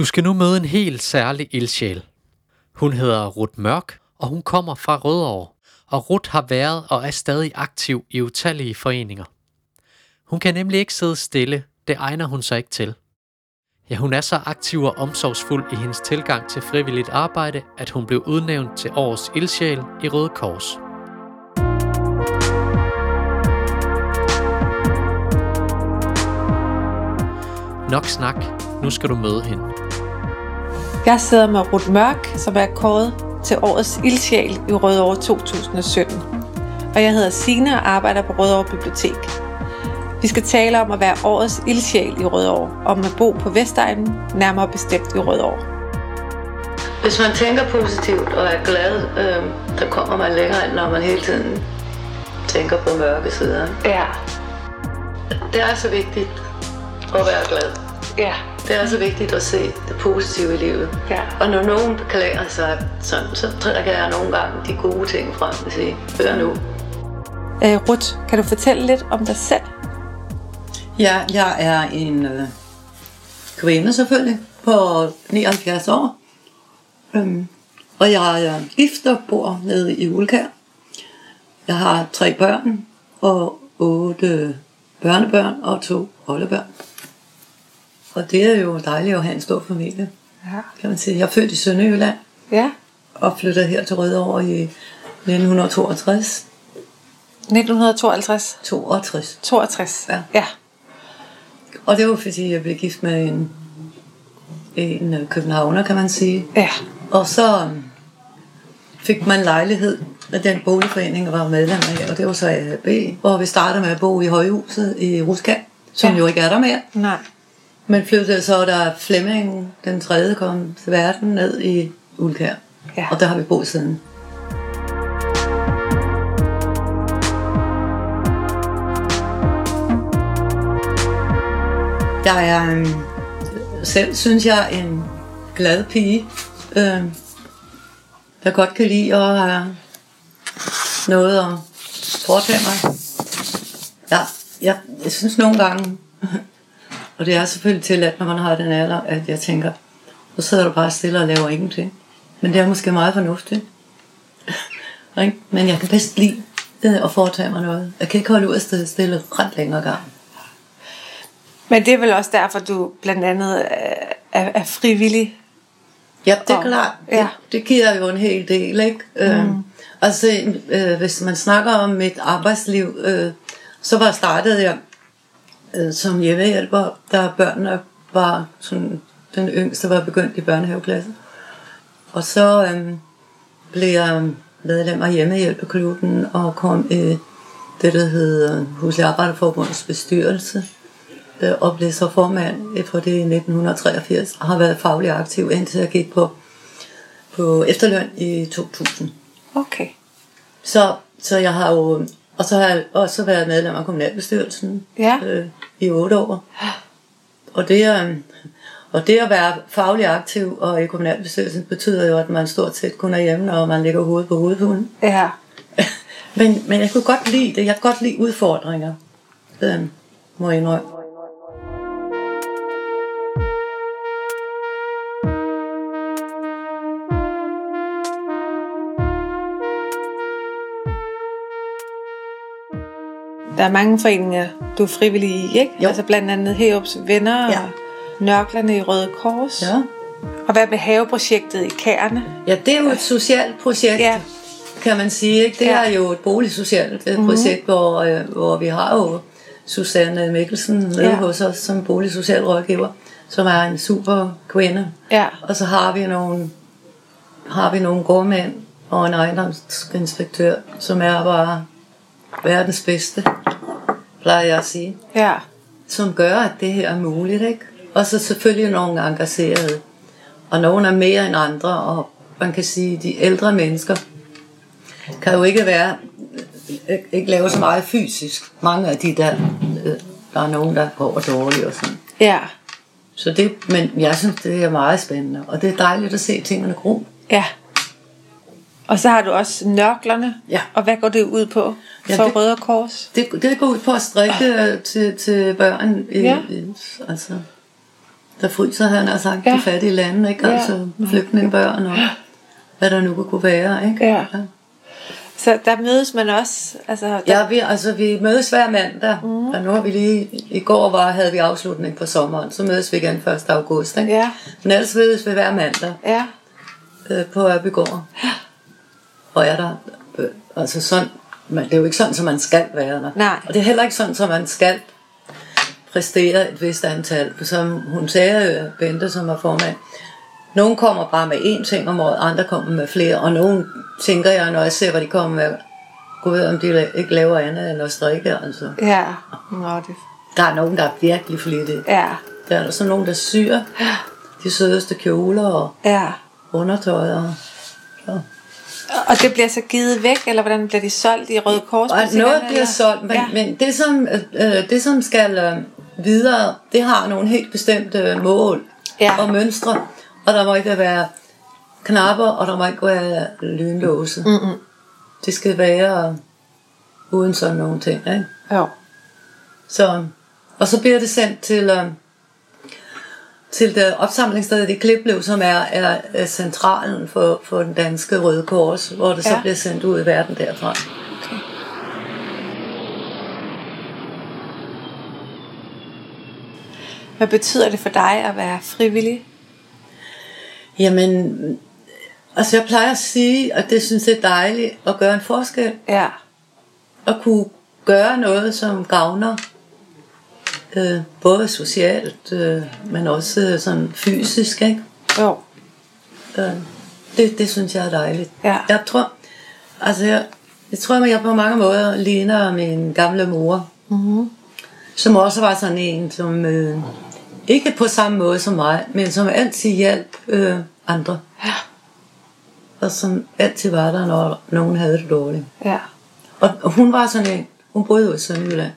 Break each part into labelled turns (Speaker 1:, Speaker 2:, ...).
Speaker 1: Du skal nu møde en helt særlig ildsjæl. Hun hedder Ruth Mørk, og hun kommer fra Rødovre. Og Ruth har været og er stadig aktiv i utallige foreninger. Hun kan nemlig ikke sidde stille, det egner hun sig ikke til. Ja, hun er så aktiv og omsorgsfuld i hendes tilgang til frivilligt arbejde, at hun blev udnævnt til årets ildsjæl i Røde Kors. Nok snak. Nu skal du møde hende.
Speaker 2: Jeg sidder med Ruth Mørk, som er kåret til årets ildsjæl i Rødovre 2017. Og jeg hedder Signe og arbejder på Rødovre Bibliotek. Vi skal tale om at være årets ildsjæl i Rødovre, om at bo på Vestegnen, nærmere bestemt i Rødovre.
Speaker 3: Hvis man tænker positivt og er glad, øh, der kommer man længere end når man hele tiden tænker på mørke sider.
Speaker 2: Ja.
Speaker 3: Det er så vigtigt at være glad.
Speaker 2: Ja.
Speaker 3: Det er så vigtigt at se det positive i livet.
Speaker 2: Ja.
Speaker 3: Og når nogen beklager sig sådan, så trækker jeg nogle gange de gode ting frem og siger, hør nu.
Speaker 2: Øh, Ruth, kan du fortælle lidt om dig selv?
Speaker 3: Ja, jeg er en øh, kvinde selvfølgelig, på 79 år. Øhm, og jeg er gift og bor nede i Ulkær. Jeg har tre børn og otte børnebørn og to oldebørn. Og det er jo dejligt at have en stor familie,
Speaker 2: Ja.
Speaker 3: kan man sige. Jeg er født i Sønderjylland
Speaker 2: Ja.
Speaker 3: og flyttede her til Rødovre i 1962.
Speaker 2: 1952.
Speaker 3: 62.
Speaker 2: 62.
Speaker 3: Ja.
Speaker 2: ja.
Speaker 3: Og det var fordi, jeg blev gift med en, en øh, københavner, kan man sige.
Speaker 2: Ja.
Speaker 3: Og så øhm, fik man lejlighed med den boligforening, jeg var medlem af, og det var så AHB, hvor vi startede med at bo i højhuset i Ruska, som
Speaker 2: Ja.
Speaker 3: jo ikke er der mere.
Speaker 2: Nej.
Speaker 3: Men flyttede så, da Flemming, den tredje, kom til verden ned i Ulkær.
Speaker 2: Ja.
Speaker 3: Og der har vi boet siden. Jeg er øhm, selv, synes jeg, en glad pige, øh, der godt kan lide at have noget at foretage mig. Ja, jeg, jeg synes nogle gange, og det er selvfølgelig tilladt, når man har den alder, at jeg tænker, så sidder du bare stille og laver ingenting. Men det er måske meget fornuftigt. Men jeg kan bedst lide det at foretage mig noget. Jeg kan ikke holde ud at stille stille ret længere gang.
Speaker 2: Men det er vel også derfor, du blandt andet øh, er, er frivillig.
Speaker 3: Ja, det er klart.
Speaker 2: ja.
Speaker 3: Det, det giver jo en hel del, ikke? Mm. Øh, altså, øh, hvis man snakker om mit arbejdsliv, øh, så var startede jeg som hjemmehjælper, da børnene var sådan, den yngste var begyndt i børnehaveklasse. Og så øh, blev jeg medlem af hjemmehjælpeklubben og kom i det, der hedder Huslig Arbejderforbundets bestyrelse øh, og blev så formand for det i 1983 og har været faglig aktiv indtil jeg gik på, på efterløn i 2000.
Speaker 2: Okay.
Speaker 3: Så, så jeg har jo, og så har jeg også været medlem af kommunalbestyrelsen
Speaker 2: Ja.
Speaker 3: øh, i otte år. Og det, er, og det at være faglig aktiv og i kommunalbestyrelsen betyder jo, at man stort set kun er hjemme, når man lægger hovedet på hovedpuden.
Speaker 2: Ja.
Speaker 3: Men, men jeg kunne godt lide det. Jeg kan godt lide udfordringer. Øh, må jeg indrømme.
Speaker 2: Der er mange foreninger, du er frivillig i, ikke?
Speaker 3: Jo.
Speaker 2: Altså blandt andet Herups Venner
Speaker 3: Ja.
Speaker 2: og Nørklerne i Røde Kors.
Speaker 3: Ja.
Speaker 2: Og hvad med haveprojektet i Kærne?
Speaker 3: Ja, det er jo et socialt projekt,
Speaker 2: Ja.
Speaker 3: kan man sige. Ikke? Det
Speaker 2: Ja.
Speaker 3: er jo et boligsocialt mm-hmm. projekt, hvor, øh, hvor vi har jo Susanne Mikkelsen med
Speaker 2: ja.
Speaker 3: hos os som boligsocial rådgiver, som er en super kvinde.
Speaker 2: Ja.
Speaker 3: Og så har vi nogle, har vi nogle gårdmænd og en ejendomsinspektør, som er bare verdens bedste, plejer jeg at sige
Speaker 2: Ja.
Speaker 3: som gør, at det her er muligt. Ikke? Og så selvfølgelig nogle engagerede. Og nogle er mere end andre, og man kan sige, de ældre mennesker kan jo ikke være ikke- ikke lave så meget fysisk. Mange af de der, øh, der er nogen, der går dårligt og sådan.
Speaker 2: Ja.
Speaker 3: Så det, men jeg synes, det er meget spændende, og det er dejligt at se tingene gro.
Speaker 2: Ja. Og så har du også nørklerne.
Speaker 3: Ja.
Speaker 2: Og hvad går det ud på
Speaker 3: Ja,
Speaker 2: for
Speaker 3: det-
Speaker 2: Røde Kors?
Speaker 3: Det, det går ud på at strikke øh, til, til børn.
Speaker 2: Ja.
Speaker 3: i, altså, der fryser, han har sagt,
Speaker 2: Ja.
Speaker 3: de fattige lande, ikke?
Speaker 2: Ja.
Speaker 3: Altså flygtningebørn og hvad der nu kunne være, ikke?
Speaker 2: Ja. Så der mødes man også. Altså, der,
Speaker 3: Ja, vi, altså, vi mødes hver mandag, mm. og nu har vi lige, i går var, havde vi afslutning på sommeren, så mødes vi igen 1. august, ikke?
Speaker 2: Ja.
Speaker 3: Men ellers mødes vi hver mandag
Speaker 2: Ja.
Speaker 3: øh, på Ørbygård. Og er der, øh, altså sådan, men det er jo ikke sådan, som man skal være der.
Speaker 2: Nej.
Speaker 3: Og det er heller ikke sådan, som man skal præstere et vist antal. For Som hun sagde, øh, Bente, som er formand, nogle kommer bare med én ting om året, andre kommer med flere, og nogle tænker jeg, når jeg ser, hvad de kommer med, gå ved, om de ikke laver andet end at strikke, altså.
Speaker 2: Ja. Nå, det,
Speaker 3: Der er nogen, der er virkelig flittige.
Speaker 2: ja.
Speaker 3: Der er der så nogen, der syr de sødeste kjoler og
Speaker 2: Ja.
Speaker 3: undertøj og så.
Speaker 2: Og det bliver så givet væk, eller hvordan bliver de solgt i Røde Kors?
Speaker 3: Og noget bliver solgt, men,
Speaker 2: Ja.
Speaker 3: ja. men det, som, øh, det som skal øh, videre, det har nogle helt bestemte mål
Speaker 2: Ja.
Speaker 3: og mønstre. Og der må ikke være knapper, og der må ikke være lynlåse.
Speaker 2: Mm-mm.
Speaker 3: Det skal være uden sådan nogle ting. Ikke?
Speaker 2: Jo.
Speaker 3: Så, og så bliver det sendt til, øh, til det opsamlingsstedet i Kliplev, som er, er, er centralen for, for den danske Røde Kors, hvor det så
Speaker 2: Ja.
Speaker 3: bliver sendt ud i verden derfra.
Speaker 2: Hvad betyder det for dig at være frivillig?
Speaker 3: Jamen, altså jeg plejer at sige, at det synes jeg er dejligt at gøre en forskel.
Speaker 2: Ja.
Speaker 3: At kunne gøre noget, som gavner øh, både socialt, øh, men også sådan fysisk. Ikke?
Speaker 2: Jo.
Speaker 3: Øh, det, det synes jeg er dejligt.
Speaker 2: Ja.
Speaker 3: Jeg tror, altså jeg, jeg tror, at jeg på mange måder ligner min gamle mor.
Speaker 2: Mm-hmm.
Speaker 3: Som også var sådan en, som øh, ikke på samme måde som mig, men som altid hjalp øh, andre.
Speaker 2: Ja.
Speaker 3: Og som altid var der, når nogen havde det dårligt.
Speaker 2: Ja.
Speaker 3: Og, og hun var sådan en, hun boede jo i Sønderjylland.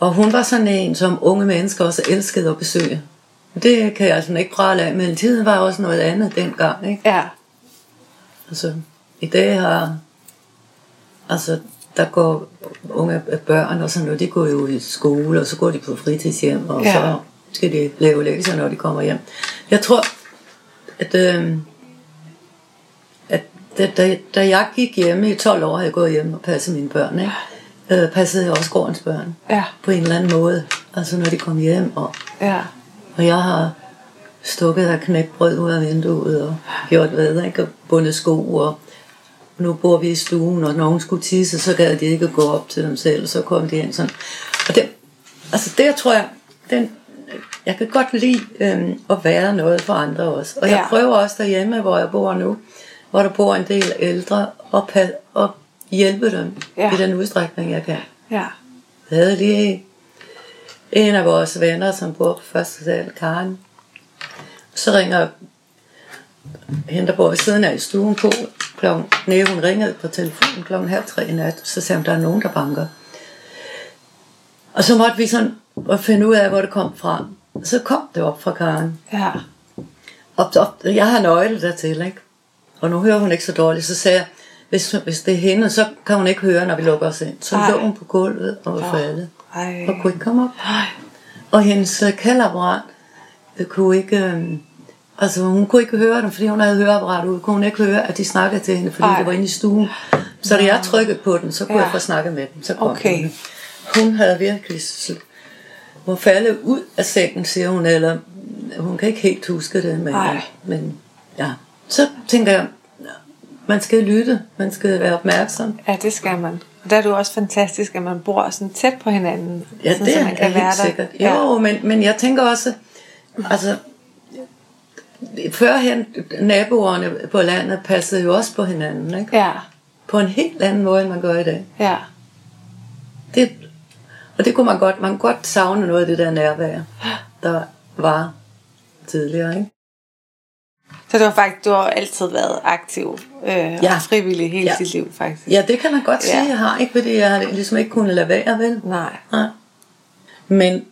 Speaker 3: Og hun var sådan en, som unge mennesker også elskede at besøge. Det kan jeg altså ikke prale af, men tiden var også noget andet dengang. Ikke?
Speaker 2: Ja.
Speaker 3: Altså, i dag har, altså, der går unge børn og sådan noget, de går jo i skole, og så går de på fritidshjem, og
Speaker 2: Ja.
Speaker 3: så skal de lave lektier, når de kommer hjem. Jeg tror, at, øh, at da, da, da jeg gik hjemme i 12 år, havde jeg gået hjem og passet mine børn, ikke? Øh, passede jeg også gårdens børn
Speaker 2: Ja.
Speaker 3: på en eller anden måde. Altså når de kom hjem, og,
Speaker 2: Ja.
Speaker 3: og jeg har stukket af knækbrød ud af vinduet og gjort hvad, ikke? Og bundet sko, og nu bor vi i stuen, og når nogen skulle tisse, så gad de ikke gå op til dem selv, så kom de ind sådan. Og det, altså der tror jeg, den, jeg kan godt lide øhm, at være noget for andre også. Og jeg
Speaker 2: Ja.
Speaker 3: prøver også derhjemme, hvor jeg bor nu, hvor der bor en del ældre, og, pa- og hjælpe dem
Speaker 2: Ja.
Speaker 3: i den udstrækning, jeg kan.
Speaker 2: Ja.
Speaker 3: Jeg havde lige en af vores venner, som bor på første sal, Karen. Så ringer hende, der bor ved siden af i stuen på. Klokken, nej, hun ringede på telefonen klokken halv tre i nat. Så sagde hun, der er nogen, der banker. Og så måtte vi sådan at finde ud af, hvor det kom fra. Så kom det op fra Karen.
Speaker 2: Ja.
Speaker 3: Og, og jeg har nøgle dertil, ikke? Og nu hører hun ikke så dårligt. Så sagde jeg, hvis, hvis det er hende, så kan hun ikke høre, når vi lukker os ind. Så
Speaker 2: Ej.
Speaker 3: lå hun på gulvet og var faldet.
Speaker 2: Ej.
Speaker 3: Og kunne ikke komme op.
Speaker 2: Ej.
Speaker 3: Og hendes øh, kaldapparat øh, kunne ikke... Øh, altså hun kunne ikke høre dem, fordi hun havde høreapparat ude. Kunne hun ikke høre, at de snakkede til hende, fordi
Speaker 2: Ej.
Speaker 3: det var inde i stuen. Så da jeg trykkede på den, så kunne
Speaker 2: Ja.
Speaker 3: jeg få snakket med dem. Så kom
Speaker 2: Okay.
Speaker 3: hun. hun havde virkelig... Hun faldet ud af sengen, siger hun, eller hun kan ikke helt huske det, men,
Speaker 2: Ej.
Speaker 3: men ja. Så tænker jeg, man skal lytte, man skal være opmærksom.
Speaker 2: Ja, det skal man. Og der er det jo også fantastisk, at man bor sådan tæt på hinanden.
Speaker 3: Ja,
Speaker 2: sådan,
Speaker 3: det
Speaker 2: så
Speaker 3: er,
Speaker 2: man
Speaker 3: er
Speaker 2: kan være
Speaker 3: helt
Speaker 2: der.
Speaker 3: sikkert.
Speaker 2: Ja.
Speaker 3: Jo, men, men jeg tænker også, altså, førhen naboerne på landet passede jo også på hinanden, ikke?
Speaker 2: Ja.
Speaker 3: På en helt anden måde, end man gør i dag.
Speaker 2: Ja.
Speaker 3: Det, og det kunne man godt, man kunne godt savne noget af det der nærvær, der var tidligere, ikke?
Speaker 2: Så det var faktisk, du har altid været aktiv øh,
Speaker 3: Ja.
Speaker 2: og frivillig hele
Speaker 3: Ja.
Speaker 2: dit liv, faktisk.
Speaker 3: Ja, det kan man godt sige,
Speaker 2: Ja.
Speaker 3: jeg har, ikke? Fordi jeg har ligesom ikke kunnet lade være, vel?
Speaker 2: Nej.
Speaker 3: Nej. Men,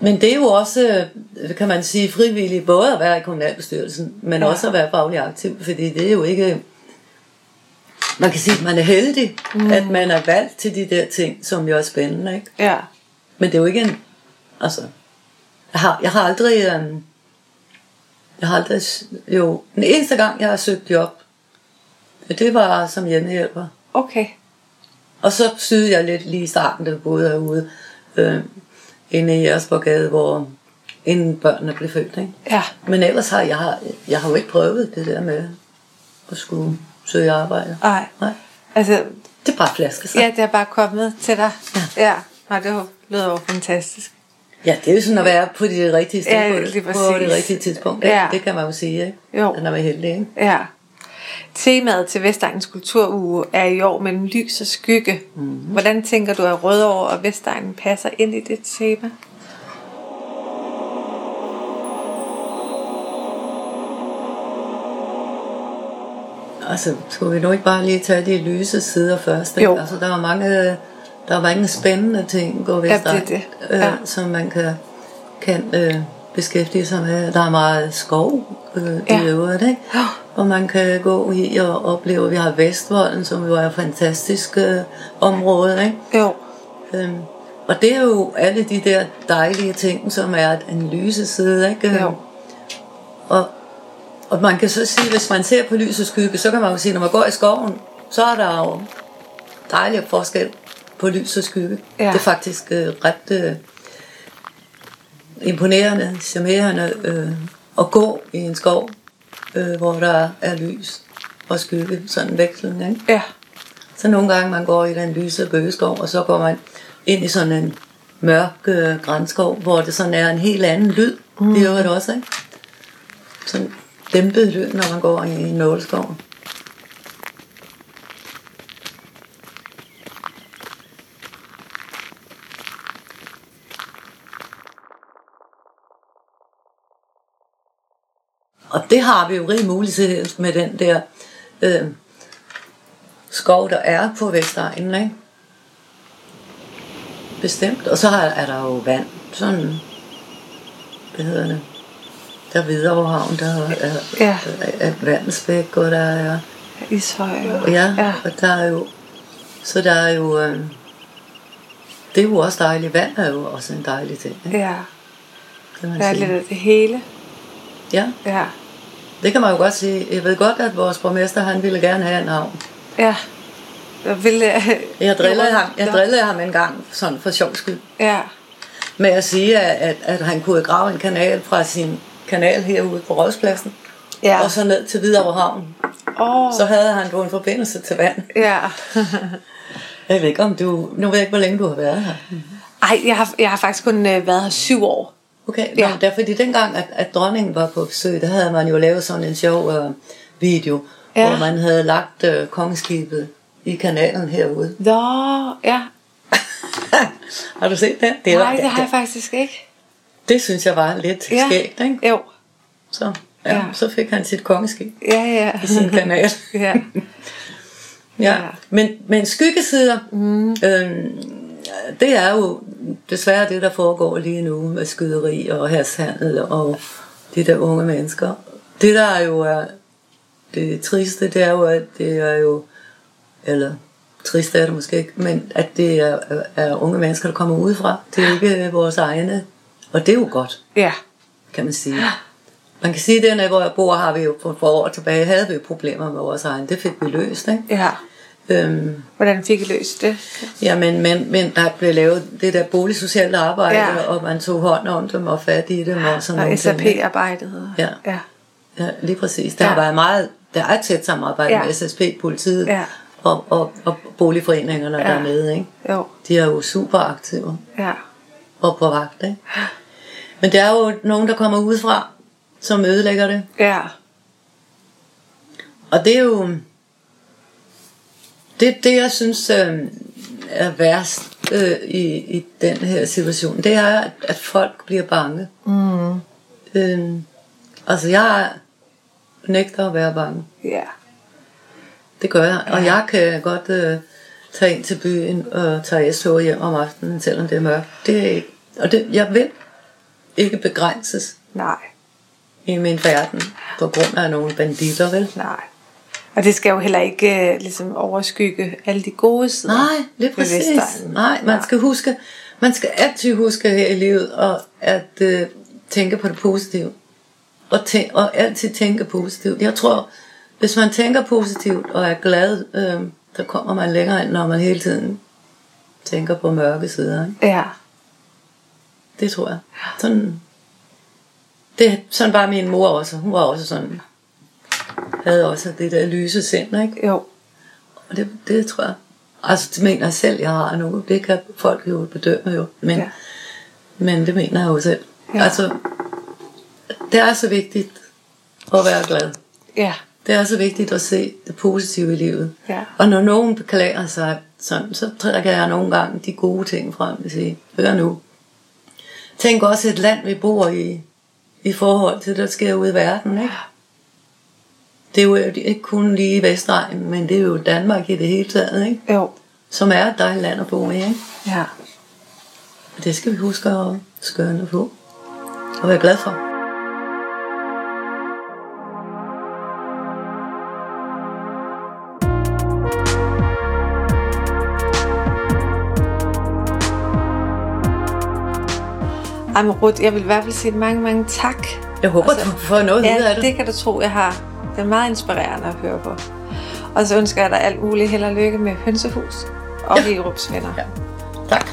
Speaker 3: men det er jo også, øh, kan man sige, frivilligt, både at være i kommunalbestyrelsen, men
Speaker 2: Ja.
Speaker 3: også at være faglig aktiv, fordi det er jo ikke... Man kan sige, at man er heldig, mm. at man er valgt til de der ting, som jo er spændende, ikke?
Speaker 2: Ja.
Speaker 3: Men det er jo ikke en... Altså, Jeg har, jeg har aldrig... øhm, Jeg har aldrig... Jo, den eneste gang, jeg har søgt job, det var som hjemmehjælper.
Speaker 2: Okay.
Speaker 3: Og så syede jeg lidt lige i starten, da vi boede herude, øh, inde i Jersborgade, hvor inden børnene blev født. Ikke?
Speaker 2: Ja.
Speaker 3: Men ellers har jeg, jeg har jo ikke prøvet det der med at skulle søge arbejde.
Speaker 2: Ej.
Speaker 3: Nej,
Speaker 2: Altså,
Speaker 3: det er bare flaske sig.
Speaker 2: ja, det er bare kommet til dig. Ja. ja. Nej, det lyder jo fantastisk.
Speaker 3: Ja, det er jo sådan at være på det rigtige sted,
Speaker 2: Ja,
Speaker 3: på,
Speaker 2: lige
Speaker 3: det, på
Speaker 2: præcis.
Speaker 3: det rigtige tidspunkt.
Speaker 2: Ja.
Speaker 3: Ja. Det kan man jo sige, ikke?
Speaker 2: Jo.
Speaker 3: Når man er heldig, ikke?
Speaker 2: Ja. Temaet til Vestegnens Kulturuge er i år mellem lys og skygge. Mm-hmm. Hvordan tænker du, at Rødovre og Vestegnen passer ind i det tema?
Speaker 3: Altså, skulle vi nu ikke bare lige tage de lyse sider først? Ikke?
Speaker 2: Jo.
Speaker 3: Altså, der var mange, der var mange spændende ting på
Speaker 2: Ja,
Speaker 3: Vestegn,
Speaker 2: det er det.
Speaker 3: øh,
Speaker 2: Ja.
Speaker 3: som man kan, kan øh, beskæftige sig med. Der er meget skov øh,
Speaker 2: Ja.
Speaker 3: i øvrigt, ikke?
Speaker 2: Ja.
Speaker 3: hvor man kan gå i og opleve. Vi har Vestvolden, som jo er et fantastisk øh, område. Ikke?
Speaker 2: Jo.
Speaker 3: Øhm, og det er jo alle de der dejlige ting, som er en lyse side. Ikke?
Speaker 2: Jo.
Speaker 3: Og, og man kan så sige, hvis man ser på lys og skygge, så kan man jo sige, når man går i skoven, så er der jo dejlig forskel på lys og skygge.
Speaker 2: Ja.
Speaker 3: Det er faktisk øh, ret øh, imponerende, charmerende øh, at gå i en skov, øh, hvor der er lys og skygge, sådan vekslen. Ikke?
Speaker 2: Ja.
Speaker 3: Så nogle gange man går i den lyse bøgeskov, og så går man ind i sådan en mørk øh, grænskov, hvor det sådan er en helt anden lyd. Mm. Det er jo det også, ikke? Sådan dæmpet lyd, når man går i en Og det har vi jo rig mulighed med den der øh, skov, der er på Vestegnen, ikke? Bestemt. Og så er, er der jo vand. Sådan, hvad hedder det? Der er Hvidovrehavn, der er, er,
Speaker 2: Ja.
Speaker 3: er, er Vandensbæk, og der er...
Speaker 2: Ishøj. Og,
Speaker 3: ja,
Speaker 2: ja.
Speaker 3: og der er jo... Så der er jo... Øh, det er jo også dejligt. Vand er jo også en dejlig ting, ikke?
Speaker 2: ja.
Speaker 3: man
Speaker 2: Der er lidt af det hele.
Speaker 3: Ja,
Speaker 2: Ja.
Speaker 3: Det kan man jo godt sige. Jeg ved godt, at vores borgmester, han ville gerne have en havn.
Speaker 2: Ja. Jeg vil, øh,
Speaker 3: Jeg drillede ham, jeg drillede ham en gang, sådan for sjov skyld.
Speaker 2: Ja.
Speaker 3: med at sige, at, at, han kunne grave en kanal fra sin kanal herude på Rådspladsen,
Speaker 2: Ja.
Speaker 3: og så ned til Hvidovre Havn.
Speaker 2: Åh.
Speaker 3: Så havde han jo en forbindelse til vand.
Speaker 2: Ja.
Speaker 3: Jeg ved ikke, om du... Nu ved jeg ikke, hvor længe du har været her.
Speaker 2: Ej, jeg har, jeg har faktisk kun øh, været her syv år.
Speaker 3: Okay,
Speaker 2: Ja.
Speaker 3: ja. det er fordi dengang, at, at dronningen var på besøg, der havde man jo lavet sådan en sjov uh, video,
Speaker 2: Ja.
Speaker 3: hvor man havde lagt uh, kongeskibet i kanalen herude.
Speaker 2: Nå, ja.
Speaker 3: har du set det? Det,
Speaker 2: Nej, det har jeg faktisk ikke.
Speaker 3: det synes jeg var lidt
Speaker 2: Ja.
Speaker 3: skægt, ikke?
Speaker 2: Jo.
Speaker 3: Så, ja,
Speaker 2: Ja.
Speaker 3: så fik han sit kongeskib
Speaker 2: Ja, ja.
Speaker 3: i sin kanal.
Speaker 2: ja.
Speaker 3: Ja,
Speaker 2: Ja.
Speaker 3: men, men skyggesider, mm. øhm, det er jo desværre det, der foregår lige nu med skyderi og hashandel og de der unge mennesker. Det der jo er det triste, det er jo, at det er jo, eller trist er det måske ikke, men at det er, er unge mennesker, der kommer udefra. Det er ikke vores egne, og det er jo godt,
Speaker 2: Ja.
Speaker 3: kan man sige. Man kan sige, at der, hvor jeg bor, har vi jo for, år tilbage, havde vi problemer med vores egen. Det fik vi løst, ikke?
Speaker 2: Ja.
Speaker 3: Øhm,
Speaker 2: Hvordan fik I løst det?
Speaker 3: Ja, men, men, der blev lavet det der boligsociale arbejde,
Speaker 2: Ja.
Speaker 3: og man tog hånd om dem og fat i dem og sådan
Speaker 2: Og. SAP-arbejdet.
Speaker 3: Ja.
Speaker 2: ja.
Speaker 3: Ja, lige præcis. Der
Speaker 2: Ja.
Speaker 3: har været meget, der er tæt samarbejde
Speaker 2: Ja.
Speaker 3: med SSP, politiet
Speaker 2: Ja.
Speaker 3: og, og, og boligforeningerne
Speaker 2: ja.
Speaker 3: dernede. Ikke?
Speaker 2: Jo.
Speaker 3: De er jo super aktive
Speaker 2: Ja.
Speaker 3: og på vagt. Ikke? Men der er jo nogen, der kommer udefra, som ødelægger det.
Speaker 2: Ja.
Speaker 3: Og det er jo det, det jeg synes øh, er værst øh, i, i den her situation, det er, at, at folk bliver bange.
Speaker 2: Mm.
Speaker 3: Øh, altså jeg nægter at være bange.
Speaker 2: Ja.
Speaker 3: Det gør jeg. Og jeg kan godt øh, tage ind til byen og tage S-tog hjem om aftenen, selvom det er mørkt. Det er ikke, og det, jeg vil ikke begrænses
Speaker 2: Nej.
Speaker 3: i min verden på grund af nogle banditter, vel?
Speaker 2: Nej. Og det skal jo heller ikke uh, ligesom overskygge alle de gode sider.
Speaker 3: Nej, lige præcis. Nej, man skal huske, man skal altid huske her i livet, og at øh, tænke på det positive. Og, tæ- og altid tænke positivt. Jeg tror, hvis man tænker positivt og er glad, øh, så kommer man længere ind, når man hele tiden tænker på mørke sider. Ikke?
Speaker 2: Ja.
Speaker 3: Det tror jeg. Sådan, det, sådan var min mor også. Hun var også sådan, havde også det der lyse sind, ikke?
Speaker 2: Jo.
Speaker 3: Og det, det tror jeg. Altså, det mener jeg selv, jeg har nu. Det kan folk jo bedømme jo. Men,
Speaker 2: Ja.
Speaker 3: men det mener jeg jo selv.
Speaker 2: Ja.
Speaker 3: Altså, det er så vigtigt at være glad.
Speaker 2: Ja.
Speaker 3: Det er så vigtigt at se det positive i livet.
Speaker 2: Ja.
Speaker 3: Og når nogen beklager sig, sådan, så trækker jeg nogle gange de gode ting frem og siger, hør nu. Tænk også et land, vi bor i, i forhold til det, der sker ude i verden. Ikke? Det er jo ikke kun lige i Vestegnen, men det er jo Danmark i det hele taget, ikke?
Speaker 2: Jo.
Speaker 3: som er et dejligt land at bo i. Ikke?
Speaker 2: Ja.
Speaker 3: Det skal vi huske at skønne på og være glad for.
Speaker 2: Ej, Ruth, jeg vil i hvert fald sige mange, mange tak.
Speaker 3: Jeg håber,
Speaker 2: Altså,
Speaker 3: du får noget ud af
Speaker 2: Ja,
Speaker 3: det.
Speaker 2: det kan du tro, jeg har. Det er meget inspirerende at høre på. Og så ønsker jeg dig alt muligt held og lykke med hønsehus og
Speaker 3: Ja.
Speaker 2: Hellerups venner.
Speaker 3: Ja. Tak.